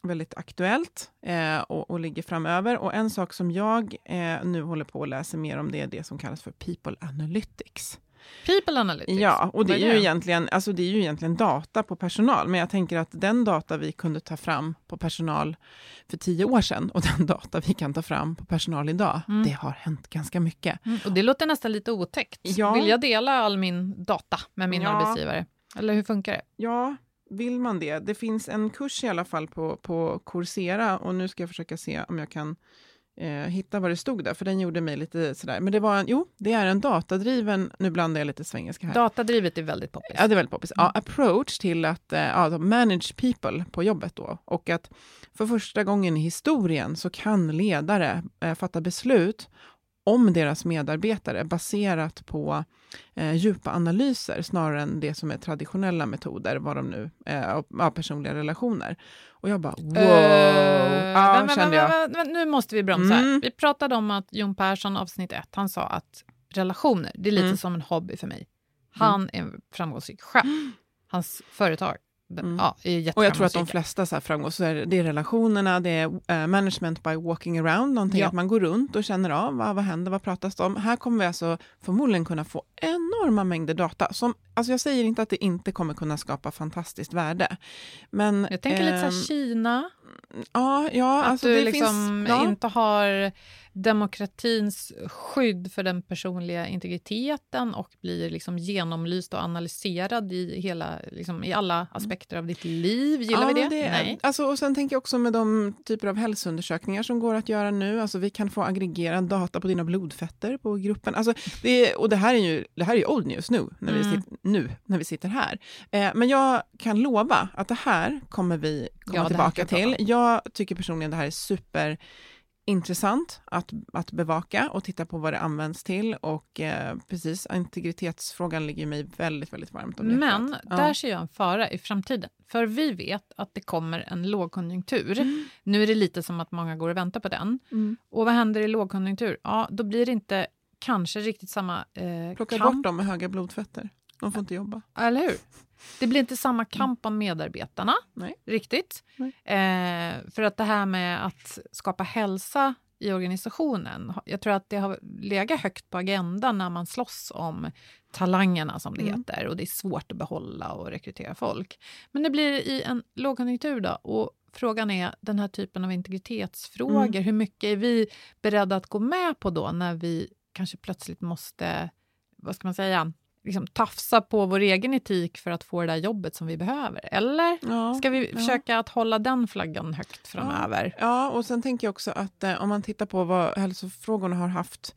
Speaker 3: väldigt aktuellt eh, och, och ligger framöver. Och en sak som jag eh, nu håller på att läsa mer om, det är det som kallas för People Analytics.
Speaker 2: People Analytics?
Speaker 3: Ja, och det är, ju egentligen, alltså det är ju egentligen data på personal. Men jag tänker att den data vi kunde ta fram på personal för tio år sedan och den data vi kan ta fram på personal idag,
Speaker 2: Mm.
Speaker 3: det har hänt ganska mycket.
Speaker 2: Mm, och det låter nästan lite otäckt.
Speaker 3: Ja.
Speaker 2: Vill jag dela all min data med min
Speaker 3: Ja.
Speaker 2: arbetsgivare? Eller hur funkar det?
Speaker 3: Ja, vill man det? Det finns en kurs i alla fall på, på Coursera och nu ska jag försöka se om jag kan eh, hitta vad det stod där, för den gjorde mig lite sådär. Men det var en, jo, det är en datadriven, nu blandar jag lite svengelska här.
Speaker 2: Datadrivet är väldigt poppis.
Speaker 3: Ja, det är väldigt poppis. Ja, approach till att eh, ja, då manage people på jobbet då. Och att för första gången i historien så kan ledare eh, fatta beslut om deras medarbetare baserat på eh, djupa analyser snarare än det som är traditionella metoder, vad de nu, eh, av- av personliga relationer. Och jag bara wow!
Speaker 2: Eh,
Speaker 3: ja,
Speaker 2: men,
Speaker 3: kände jag.
Speaker 2: men, men, nu måste vi bromsa.
Speaker 3: Mm.
Speaker 2: Vi pratade om att Jon Persson, avsnitt ett, han sa att relationer, det är lite
Speaker 3: Mm.
Speaker 2: som en hobby för mig. Han är en framgångsrik chef. Hans företag
Speaker 3: Mm.
Speaker 2: ja,
Speaker 3: Och jag tror att de flesta så här framgår, så är det, är relationerna, det är eh, management by walking around, någonting
Speaker 2: Ja.
Speaker 3: att man går runt och känner av vad, vad händer, vad pratas det om. Här kommer vi alltså förmodligen kunna få enorma mängder data. Som, alltså jag säger inte att det inte kommer kunna skapa fantastiskt värde. Men,
Speaker 2: Jag tänker lite så
Speaker 3: ehm,
Speaker 2: här Kina,
Speaker 3: Ja, ja
Speaker 2: att
Speaker 3: alltså
Speaker 2: du
Speaker 3: det
Speaker 2: liksom
Speaker 3: finns... Ja.
Speaker 2: inte har demokratins skydd för den personliga integriteten och blir liksom genomlyst och analyserad i, hela, liksom, i alla aspekter av ditt liv. Gillar vi
Speaker 3: Ja,
Speaker 2: det? Nej.
Speaker 3: Alltså, och sen tänker jag också med de typer av hälsoundersökningar som går att göra nu. Alltså, vi kan få aggregerad data på dina blodfetter på gruppen. Alltså, det, är- och det här är ju det här är old news nu när, vi,
Speaker 2: Mm.
Speaker 3: sit, nu, när vi sitter här. Eh, men jag kan lova att det här kommer vi komma
Speaker 2: Ja, det
Speaker 3: tillbaka till. Jag tycker personligen det här är super intressant att, att bevaka och titta på vad det används till. Och eh, precis, integritetsfrågan ligger mig väldigt, väldigt varmt om hjärtat.
Speaker 2: Men
Speaker 3: Ja.
Speaker 2: där ser jag en fara i framtiden. För vi vet att det kommer en lågkonjunktur.
Speaker 3: Mm.
Speaker 2: Nu är det lite som att många går och väntar på den.
Speaker 3: Mm.
Speaker 2: Och vad händer i lågkonjunktur? Ja, då blir det inte kanske riktigt samma eh,
Speaker 3: Plocka
Speaker 2: kamp.
Speaker 3: bort dem med höga blodfetter. De får inte jobba.
Speaker 2: Eller hur? Det blir inte samma kamp om medarbetarna
Speaker 3: Nej.
Speaker 2: riktigt.
Speaker 3: Nej.
Speaker 2: Eh, för att det här med att skapa hälsa i organisationen, jag tror att det har legat högt på agendan när man slåss om talangerna som det
Speaker 3: Mm.
Speaker 2: heter och det är svårt att behålla och rekrytera folk. Men det blir i en lågkonjunktur då och frågan är den här typen av integritetsfrågor,
Speaker 3: Mm.
Speaker 2: hur mycket är vi beredda att gå med på då när vi kanske plötsligt måste, vad ska man säga, liksom tafsa på vår egen etik för att få det där jobbet som vi behöver? Eller
Speaker 3: Ja,
Speaker 2: ska vi
Speaker 3: ja.
Speaker 2: försöka att hålla den flaggan högt framöver?
Speaker 3: Ja, och sen tänker jag också att eh, om man tittar på vad hälsofrågorna har haft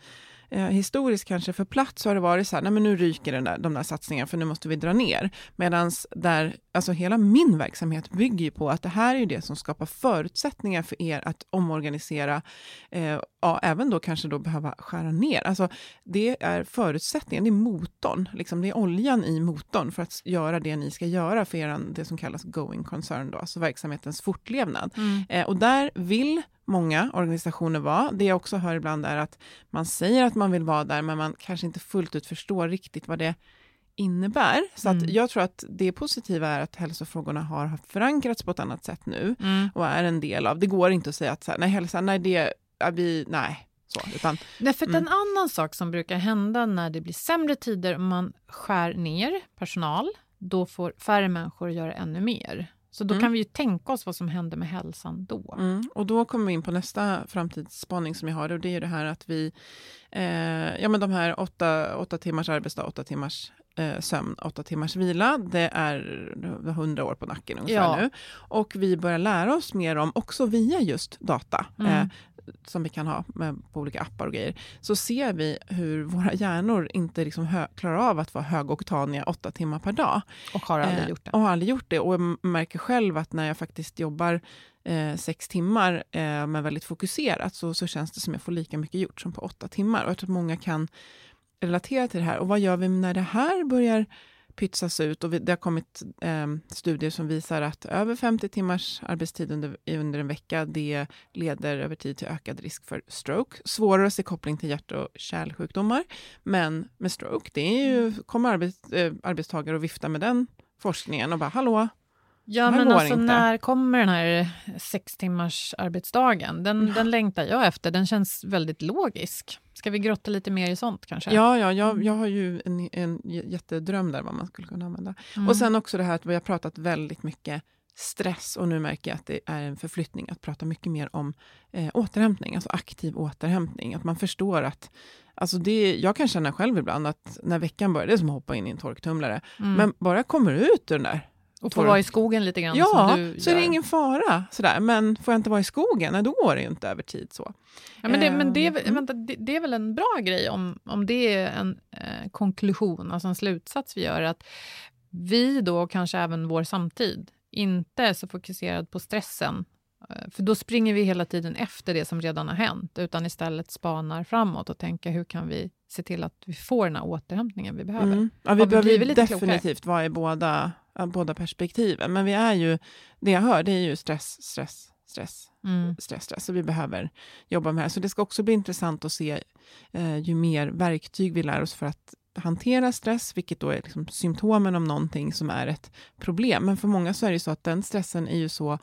Speaker 3: eh, historiskt kanske för plats så har det varit så här, nej men nu ryker den där, de där satsningarna för nu måste vi dra ner. Medan där, alltså hela min verksamhet bygger ju på att det här är ju det som skapar förutsättningar för er att omorganisera, eh, ja, även då kanske då behöva skära ner. Alltså det är förutsättningen, det är motorn, liksom, det är oljan i motorn för att göra det ni ska göra för er, det som kallas going concern, då, alltså verksamhetens fortlevnad.
Speaker 2: Mm.
Speaker 3: Eh, och där vill många organisationer vara. Det jag också hör ibland är att man säger att man vill vara där, men man kanske inte fullt ut förstår riktigt vad det innebär. Så att
Speaker 2: Mm.
Speaker 3: jag tror att det positiva är att hälsofrågorna har förankrats på ett annat sätt nu
Speaker 2: Mm.
Speaker 3: och är en del av. Det går inte att säga att så här, nej, hälsa, nej, det är vi, nej, så, utan
Speaker 2: Nej, för att
Speaker 3: Mm.
Speaker 2: en annan sak som brukar hända när det blir sämre tider och man skär ner personal, då får färre människor göra ännu mer. Så då
Speaker 3: Mm.
Speaker 2: kan vi ju tänka oss vad som händer med hälsan då.
Speaker 3: Mm, och då kommer vi in på nästa framtidsspaning som jag har och det är det här att vi, eh, ja men de här åtta, åtta timmars arbetsdag, åtta timmars eh, sömn, åtta timmars vila, det är hundra år på nacken ungefär
Speaker 2: Ja.
Speaker 3: nu. Och vi börjar lära oss mer om, också via just data,
Speaker 2: Mm.
Speaker 3: eh, som vi kan ha med, på olika appar och grejer, så ser vi hur våra hjärnor inte liksom hö, klarar av att vara högoktaniga åtta timmar per dag.
Speaker 2: Och har aldrig
Speaker 3: Eh,
Speaker 2: gjort det.
Speaker 3: Och har aldrig gjort det. Och jag märker själv att när jag faktiskt jobbar eh, sex timmar, eh, men väldigt fokuserat, så, så känns det som jag får lika mycket gjort som på åtta timmar. Och jag tror att många kan relatera till det här. Och vad gör vi när det här börjar pytsas ut och det har kommit eh, studier som visar att över 50 timmars arbetstid under, under en vecka, det leder över tid till ökad risk för stroke. Svårare att se koppling till hjärt och kärlsjukdomar, men med stroke, det är ju, kommer arbets, eh, arbetstagare att vifta med den forskningen och bara hallå,
Speaker 2: Ja, men alltså inte. när kommer den här sex timmars arbetsdagen? Den, mm. den längtar jag efter. Den känns väldigt logisk. Ska vi grotta lite mer i sånt kanske?
Speaker 3: Ja, ja jag, mm. jag har ju en, en jättedröm där vad man skulle kunna använda. Mm. Och sen också det här att vi har pratat väldigt mycket stress och nu märker jag att det är en förflyttning att prata mycket mer om eh, återhämtning, alltså aktiv återhämtning. Att man förstår att Alltså det, jag kan känna själv ibland att när veckan börjar, det är som att hoppa in i en torktumlare. Mm. Men bara kommer ut ur den där
Speaker 2: och få vara i skogen lite grann?
Speaker 3: Ja, så gör. är det ingen fara. Sådär. Men får jag inte vara i skogen, nej, då går det ju inte över tid. så.
Speaker 2: Ja, men det, men det, är, mm. vänta, det, det, är väl en bra grej om, om det är en eh, konklusion, alltså en slutsats vi gör, att vi då, kanske även vår samtid, inte är så fokuserad på stressen eh, för då springer vi hela tiden efter det som redan har hänt, utan istället spanar framåt och tänker hur kan vi se till att vi får den här återhämtningen vi behöver. Mm.
Speaker 3: Ja, vi behöver definitivt vara i båda båda perspektiven. Men vi är ju, det jag hör, det är ju stress, stress, stress, mm. stress, stress. Så vi behöver jobba med det här. Så det ska också bli intressant att se eh, ju mer verktyg vi lär oss för att hantera stress, vilket då är liksom symptomen om någonting som är ett problem. Men för många så är det så att den stressen är ju så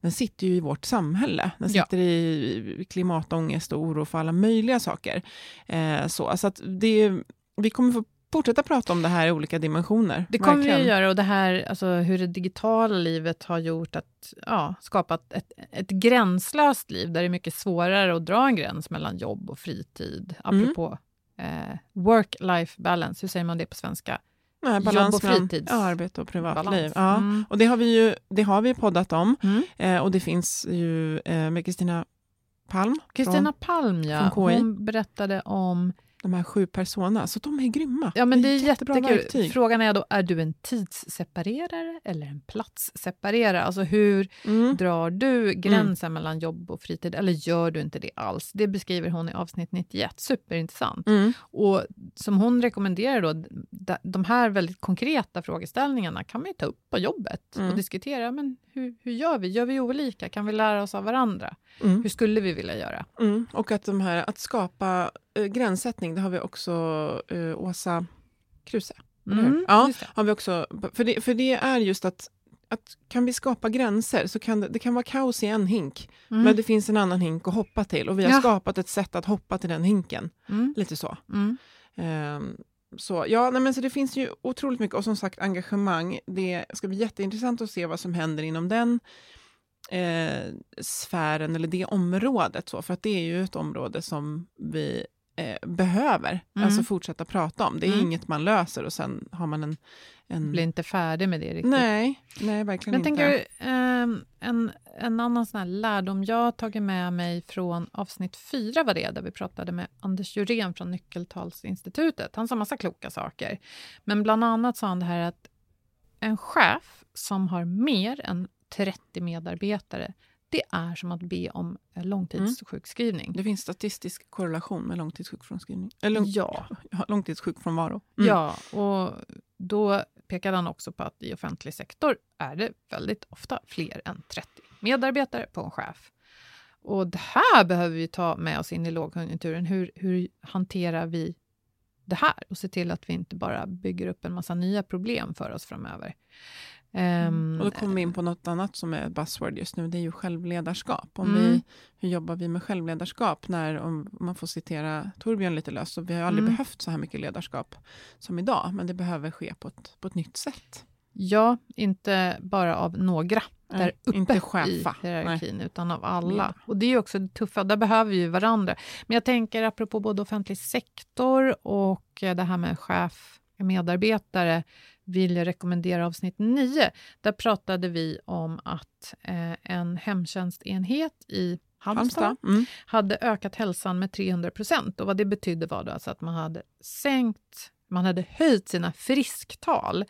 Speaker 3: den sitter ju i vårt samhälle. Den sitter ja. i klimatångest och oro för alla möjliga saker. Eh, så så att det, vi kommer få fortsätta prata om det här i olika dimensioner.
Speaker 2: Det kommer verkligen. vi att göra och det här, alltså hur det digitala livet har gjort att, ja, skapat ett, ett gränslöst liv där det är mycket svårare att dra en gräns mellan jobb och fritid. Mm. Apropå mm. eh, work-life balance, hur säger man det på svenska?
Speaker 3: Nej, balans jobb och fritid. Ja, arbete och privatliv. Ja. Mm. Och det har vi ju det har vi poddat om mm. eh, och det finns ju eh, med Kristina Palm.
Speaker 2: Kristina Palm, ja. Hon berättade om
Speaker 3: de här sju personerna, så de är grymma.
Speaker 2: Ja, men det är, det är jättekul. Verktyg. Frågan är då, är du en tidsseparerare eller en platsseparerare? Alltså hur mm. drar du gränsen mm. mellan jobb och fritid, eller gör du inte det alls? Det beskriver hon i avsnitt 91, superintressant. Mm. Och som hon rekommenderar då, de här väldigt konkreta frågeställningarna kan man ju ta upp på jobbet och mm. diskutera, men hur, hur gör vi? Gör vi olika? Kan vi lära oss av varandra? Mm. Hur skulle vi vilja göra?
Speaker 3: Mm. Och att, de här, att skapa gränssättning, det har vi också uh, Åsa Kruse. Mm, ja, har vi också, för, det, för det är just att, att kan vi skapa gränser så kan det, det kan vara kaos i en hink, mm. men det finns en annan hink att hoppa till och vi har ja. skapat ett sätt att hoppa till den hinken. Mm. Lite så. Um, så ja, nej, men så det finns ju otroligt mycket och som sagt engagemang. Det ska bli jätteintressant att se vad som händer inom den eh, sfären eller det området. Så, för att det är ju ett område som vi eh, behöver mm. alltså fortsätta prata om. Det är mm. inget man löser och sen har man en, en...
Speaker 2: Blir inte färdig med det riktigt.
Speaker 3: Nej, nej verkligen
Speaker 2: Men
Speaker 3: inte.
Speaker 2: Tänker, eh, en, en annan sån här lärdom jag har tagit med mig från avsnitt fyra var det, där vi pratade med Anders Jurén från Nyckeltalsinstitutet. Han sa massa kloka saker. Men bland annat sa han det här att en chef som har mer än 30 medarbetare det är som att be om långtidssjukskrivning. Mm.
Speaker 3: Det finns statistisk korrelation med långtidssjukskrivning. Eller
Speaker 2: ja.
Speaker 3: långtidssjukfrånvaro.
Speaker 2: Mm. Ja, och då pekade han också på att i offentlig sektor är det väldigt ofta fler än 30 medarbetare på en chef. Och det här behöver vi ta med oss in i lågkonjunkturen. Hur, hur hanterar vi det här och se till att vi inte bara bygger upp en massa nya problem för oss framöver.
Speaker 3: Um, och då kommer vi in på något annat som är buzzword just nu, det är ju självledarskap. Om mm. vi, hur jobbar vi med självledarskap? När, om man får citera Torbjörn lite löst, så vi har aldrig mm. behövt så här mycket ledarskap som idag, men det behöver ske på ett, på ett nytt sätt.
Speaker 2: Ja, inte bara av några där uppe inte chefa. i hierarkin, Nej. utan av alla. Mm. Och det är också det tuffa, där behöver vi varandra. Men jag tänker apropå både offentlig sektor och det här med chef, medarbetare, vill jag rekommendera avsnitt 9. Där pratade vi om att eh, en hemtjänstenhet i Halmstad, Halmstad. Mm. hade ökat hälsan med 300 procent. Och vad det betydde var då alltså att man hade sänkt, man hade höjt sina frisktal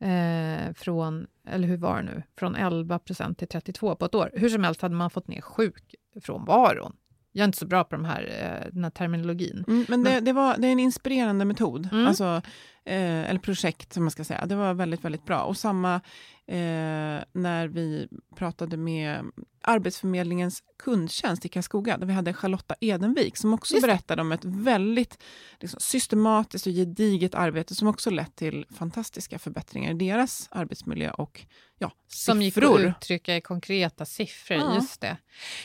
Speaker 2: eh, från, eller hur var det nu, från 11 procent till 32 på ett år. Hur som helst hade man fått ner sjukfrånvaron. Jag är inte så bra på de här, eh, den här terminologin.
Speaker 3: Mm, men det, det, var, det är en inspirerande metod. Mm. Alltså, eh, eller projekt som man ska säga. Det var väldigt, väldigt bra. Och samma eh, när vi pratade med Arbetsförmedlingens kundtjänst i Karlskoga, där vi hade Charlotta Edenvik, som också berättade om ett väldigt liksom, systematiskt och gediget arbete som också lett till fantastiska förbättringar i deras arbetsmiljö och ja,
Speaker 2: Som gick
Speaker 3: siffror.
Speaker 2: att uttrycka i konkreta siffror,
Speaker 3: Ja.
Speaker 2: just det.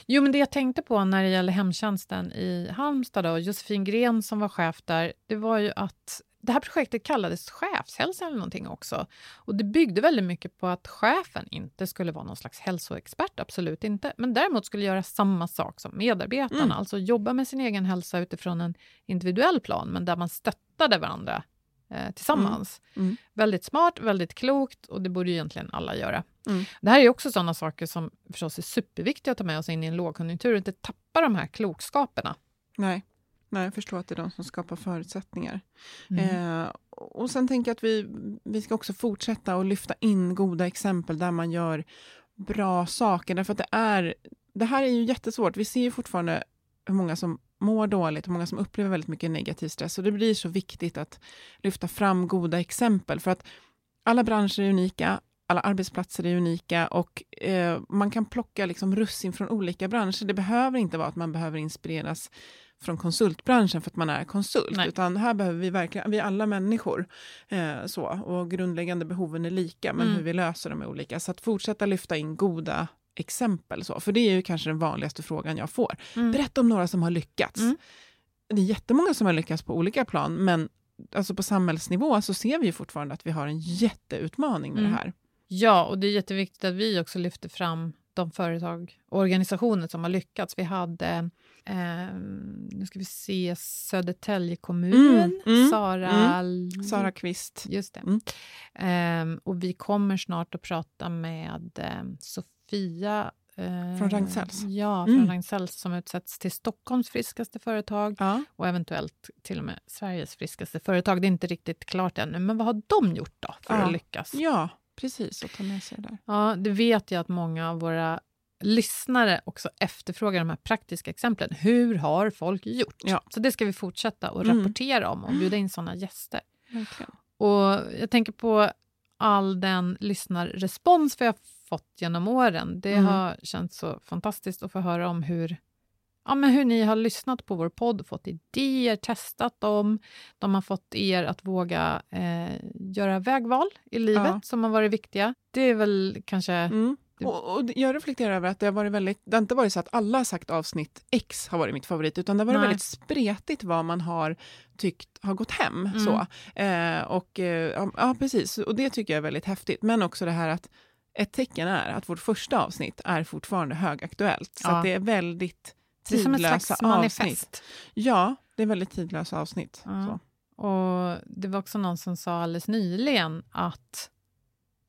Speaker 2: Jo, men det jag tänkte på när det gäller hemtjänsten i Halmstad, då, Josefin Gren som var chef där, det var ju att det här projektet kallades chefshälsa eller någonting också. Och det byggde väldigt mycket på att chefen inte skulle vara någon slags hälsoexpert, absolut inte. Men däremot skulle göra samma sak som medarbetarna,
Speaker 3: Mm.
Speaker 2: alltså jobba med sin egen hälsa utifrån en individuell plan, men där man stöttade varandra eh, tillsammans.
Speaker 3: Mm. Mm.
Speaker 2: Väldigt smart, väldigt klokt och det borde ju egentligen alla göra.
Speaker 3: Mm.
Speaker 2: Det här är också sådana saker som förstås är superviktiga att ta med oss in i en lågkonjunktur och inte tappa de här klokskaperna.
Speaker 3: Nej. Nej, jag förstår att det är de som skapar förutsättningar.
Speaker 2: Mm.
Speaker 3: Eh, och sen tänker jag att vi, vi ska också fortsätta att lyfta in goda exempel där man gör bra saker. Därför att det är, det här är ju jättesvårt. Vi ser ju fortfarande hur många som mår dåligt och många som upplever väldigt mycket negativ stress. Och det blir så viktigt att lyfta fram goda exempel. För att alla branscher är unika, alla arbetsplatser är unika och eh, man kan plocka liksom russin från olika branscher. Det behöver inte vara att man behöver inspireras från konsultbranschen för att man är konsult,
Speaker 2: Nej.
Speaker 3: utan här behöver vi verkligen, vi är alla människor, eh, så, och grundläggande behoven är lika, men
Speaker 2: Mm.
Speaker 3: hur vi löser dem är olika. Så att fortsätta lyfta in goda exempel, så, för det är ju kanske den vanligaste frågan jag får.
Speaker 2: Mm.
Speaker 3: Berätta om några som har lyckats.
Speaker 2: Mm.
Speaker 3: Det är jättemånga som har lyckats på olika plan, men alltså på samhällsnivå så ser vi ju fortfarande att vi har en jätteutmaning med
Speaker 2: Mm.
Speaker 3: det här.
Speaker 2: Ja, och det är jätteviktigt att vi också lyfter fram de företag och organisationer som har lyckats. Vi hade, eh, nu ska vi se, Södertälje kommun,
Speaker 3: Mm, mm,
Speaker 2: Sara...
Speaker 3: Sara Kvist.
Speaker 2: Just det.
Speaker 3: Mm.
Speaker 2: Ehm, och vi kommer snart att prata med eh, Sofia eh,
Speaker 3: Från Ragn-Sells.
Speaker 2: Ja, från
Speaker 3: Mm.
Speaker 2: Ragn-Sells som utsätts till Stockholms friskaste företag
Speaker 3: Ja.
Speaker 2: och eventuellt till och med Sveriges friskaste företag. Det är inte riktigt klart ännu, men vad har de gjort då för
Speaker 3: Ja.
Speaker 2: att lyckas?
Speaker 3: ja, precis. Och ta med sig det där.
Speaker 2: Ja, det vet jag att många av våra lyssnare också efterfrågar de här praktiska exemplen. Hur har folk gjort?
Speaker 3: Ja.
Speaker 2: Så det ska vi fortsätta och
Speaker 3: Mm.
Speaker 2: rapportera om och bjuda in sådana gäster.
Speaker 3: Verkligen.
Speaker 2: Och jag tänker på all den lyssnarrespons vi har fått genom åren. Det
Speaker 3: Mm.
Speaker 2: har känts så fantastiskt att få höra om hur, ja, men hur ni har lyssnat på vår podd, fått idéer, testat dem. De har fått er att våga eh, göra vägval i livet
Speaker 3: Ja.
Speaker 2: som har varit viktiga. Det är väl kanske...
Speaker 3: Mm. Och, och jag reflekterar över att det har varit väldigt, det har inte varit så att alla har sagt avsnitt X har varit mitt favorit, utan det har varit
Speaker 2: Nej.
Speaker 3: väldigt spretigt vad man har tyckt har gått hem.
Speaker 2: Mm.
Speaker 3: Så. Eh, och, eh, ja, ja, precis. Och det tycker jag är väldigt häftigt. Men också det här att ett tecken är att vårt första avsnitt är fortfarande högaktuellt. Så
Speaker 2: Ja.
Speaker 3: att det är väldigt
Speaker 2: Det är som ett
Speaker 3: tidlösa
Speaker 2: slags
Speaker 3: avsnitt.
Speaker 2: manifest.
Speaker 3: Ja, det är väldigt tidlösa avsnitt.
Speaker 2: Ja. Och Det var också någon som sa alldeles nyligen att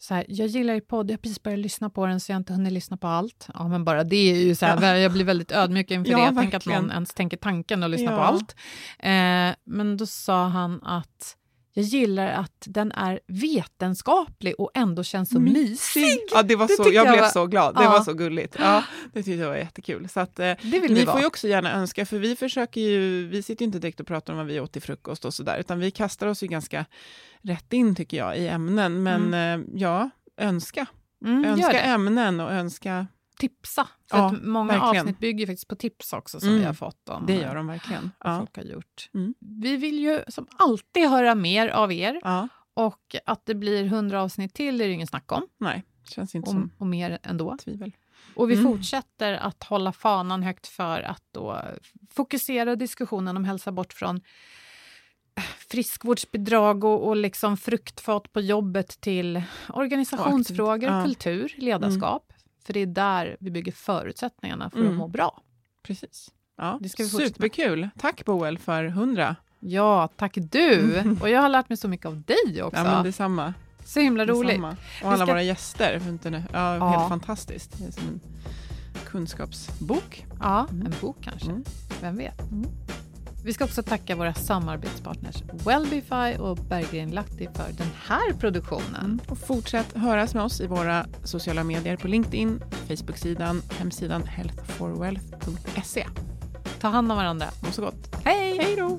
Speaker 2: så här, jag gillar er podd, jag har precis börjat lyssna på den så jag har inte hunnit lyssna på allt. Ja, men bara det är ju så här, jag blir väldigt ödmjuk inför
Speaker 3: Ja,
Speaker 2: det. Jag tänker att någon ens tänker tanken att lyssna
Speaker 3: Ja.
Speaker 2: på allt. Eh, men då sa han att jag gillar att den är vetenskaplig och ändå känns så mysig.
Speaker 3: Ja, det var
Speaker 2: Det
Speaker 3: så, jag,
Speaker 2: jag
Speaker 3: blev
Speaker 2: var-
Speaker 3: så glad. Det
Speaker 2: Ja.
Speaker 3: var så gulligt. Ja, det tyckte jag var jättekul. Så att, eh, Ni får ju också gärna önska, för vi försöker ju, vi sitter ju inte direkt och pratar om vad vi åt till frukost och sådär, utan vi kastar oss ju ganska rätt in tycker jag i ämnen. Men eh, ja, önska.
Speaker 2: mm,
Speaker 3: önska ämnen och önska,
Speaker 2: Tipsa. För
Speaker 3: Ja,
Speaker 2: att många
Speaker 3: verkligen.
Speaker 2: avsnitt bygger faktiskt på tips också som
Speaker 3: Mm.
Speaker 2: vi har fått om
Speaker 3: det
Speaker 2: eh,
Speaker 3: gör de verkligen.
Speaker 2: vad
Speaker 3: Ja.
Speaker 2: folk har gjort.
Speaker 3: Mm.
Speaker 2: Vi vill ju som alltid höra mer av er.
Speaker 3: ja,
Speaker 2: Och att det blir 100 avsnitt till är det ingen snack om.
Speaker 3: nej, känns inte
Speaker 2: Och,
Speaker 3: som
Speaker 2: och mer ändå.
Speaker 3: tvivel.
Speaker 2: Och vi
Speaker 3: Mm.
Speaker 2: fortsätter att hålla fanan högt för att då fokusera diskussionen om hälsa bort från eh, friskvårdsbidrag och, och liksom fruktfat på jobbet till organisationsfrågor,
Speaker 3: Ja.
Speaker 2: kultur, ledarskap. För det är där vi bygger förutsättningarna för att
Speaker 3: Mm.
Speaker 2: må bra.
Speaker 3: Precis. Ja,
Speaker 2: Det ska vi med.
Speaker 3: Superkul. Tack Boel för 100.
Speaker 2: Ja, tack du! Och jag har lärt mig så mycket av dig också.
Speaker 3: Ja, men detsamma.
Speaker 2: Så himla roligt.
Speaker 3: detsamma. Och alla
Speaker 2: ska-
Speaker 3: våra gäster. för inte nu- Ja,
Speaker 2: Ja.
Speaker 3: Helt fantastiskt. Det är som en kunskapsbok.
Speaker 2: Ja, en bok kanske.
Speaker 3: Mm.
Speaker 2: Vem vet? Vi ska också tacka våra samarbetspartners Wellbify och Berggren Lahti för den här produktionen.
Speaker 3: Och fortsätt höras med oss i våra sociala medier på LinkedIn, Facebook-sidan, hemsidan healthforwealth.se.
Speaker 2: Ta hand om varandra.
Speaker 3: Må så gott.
Speaker 2: Hej!
Speaker 3: Hej då!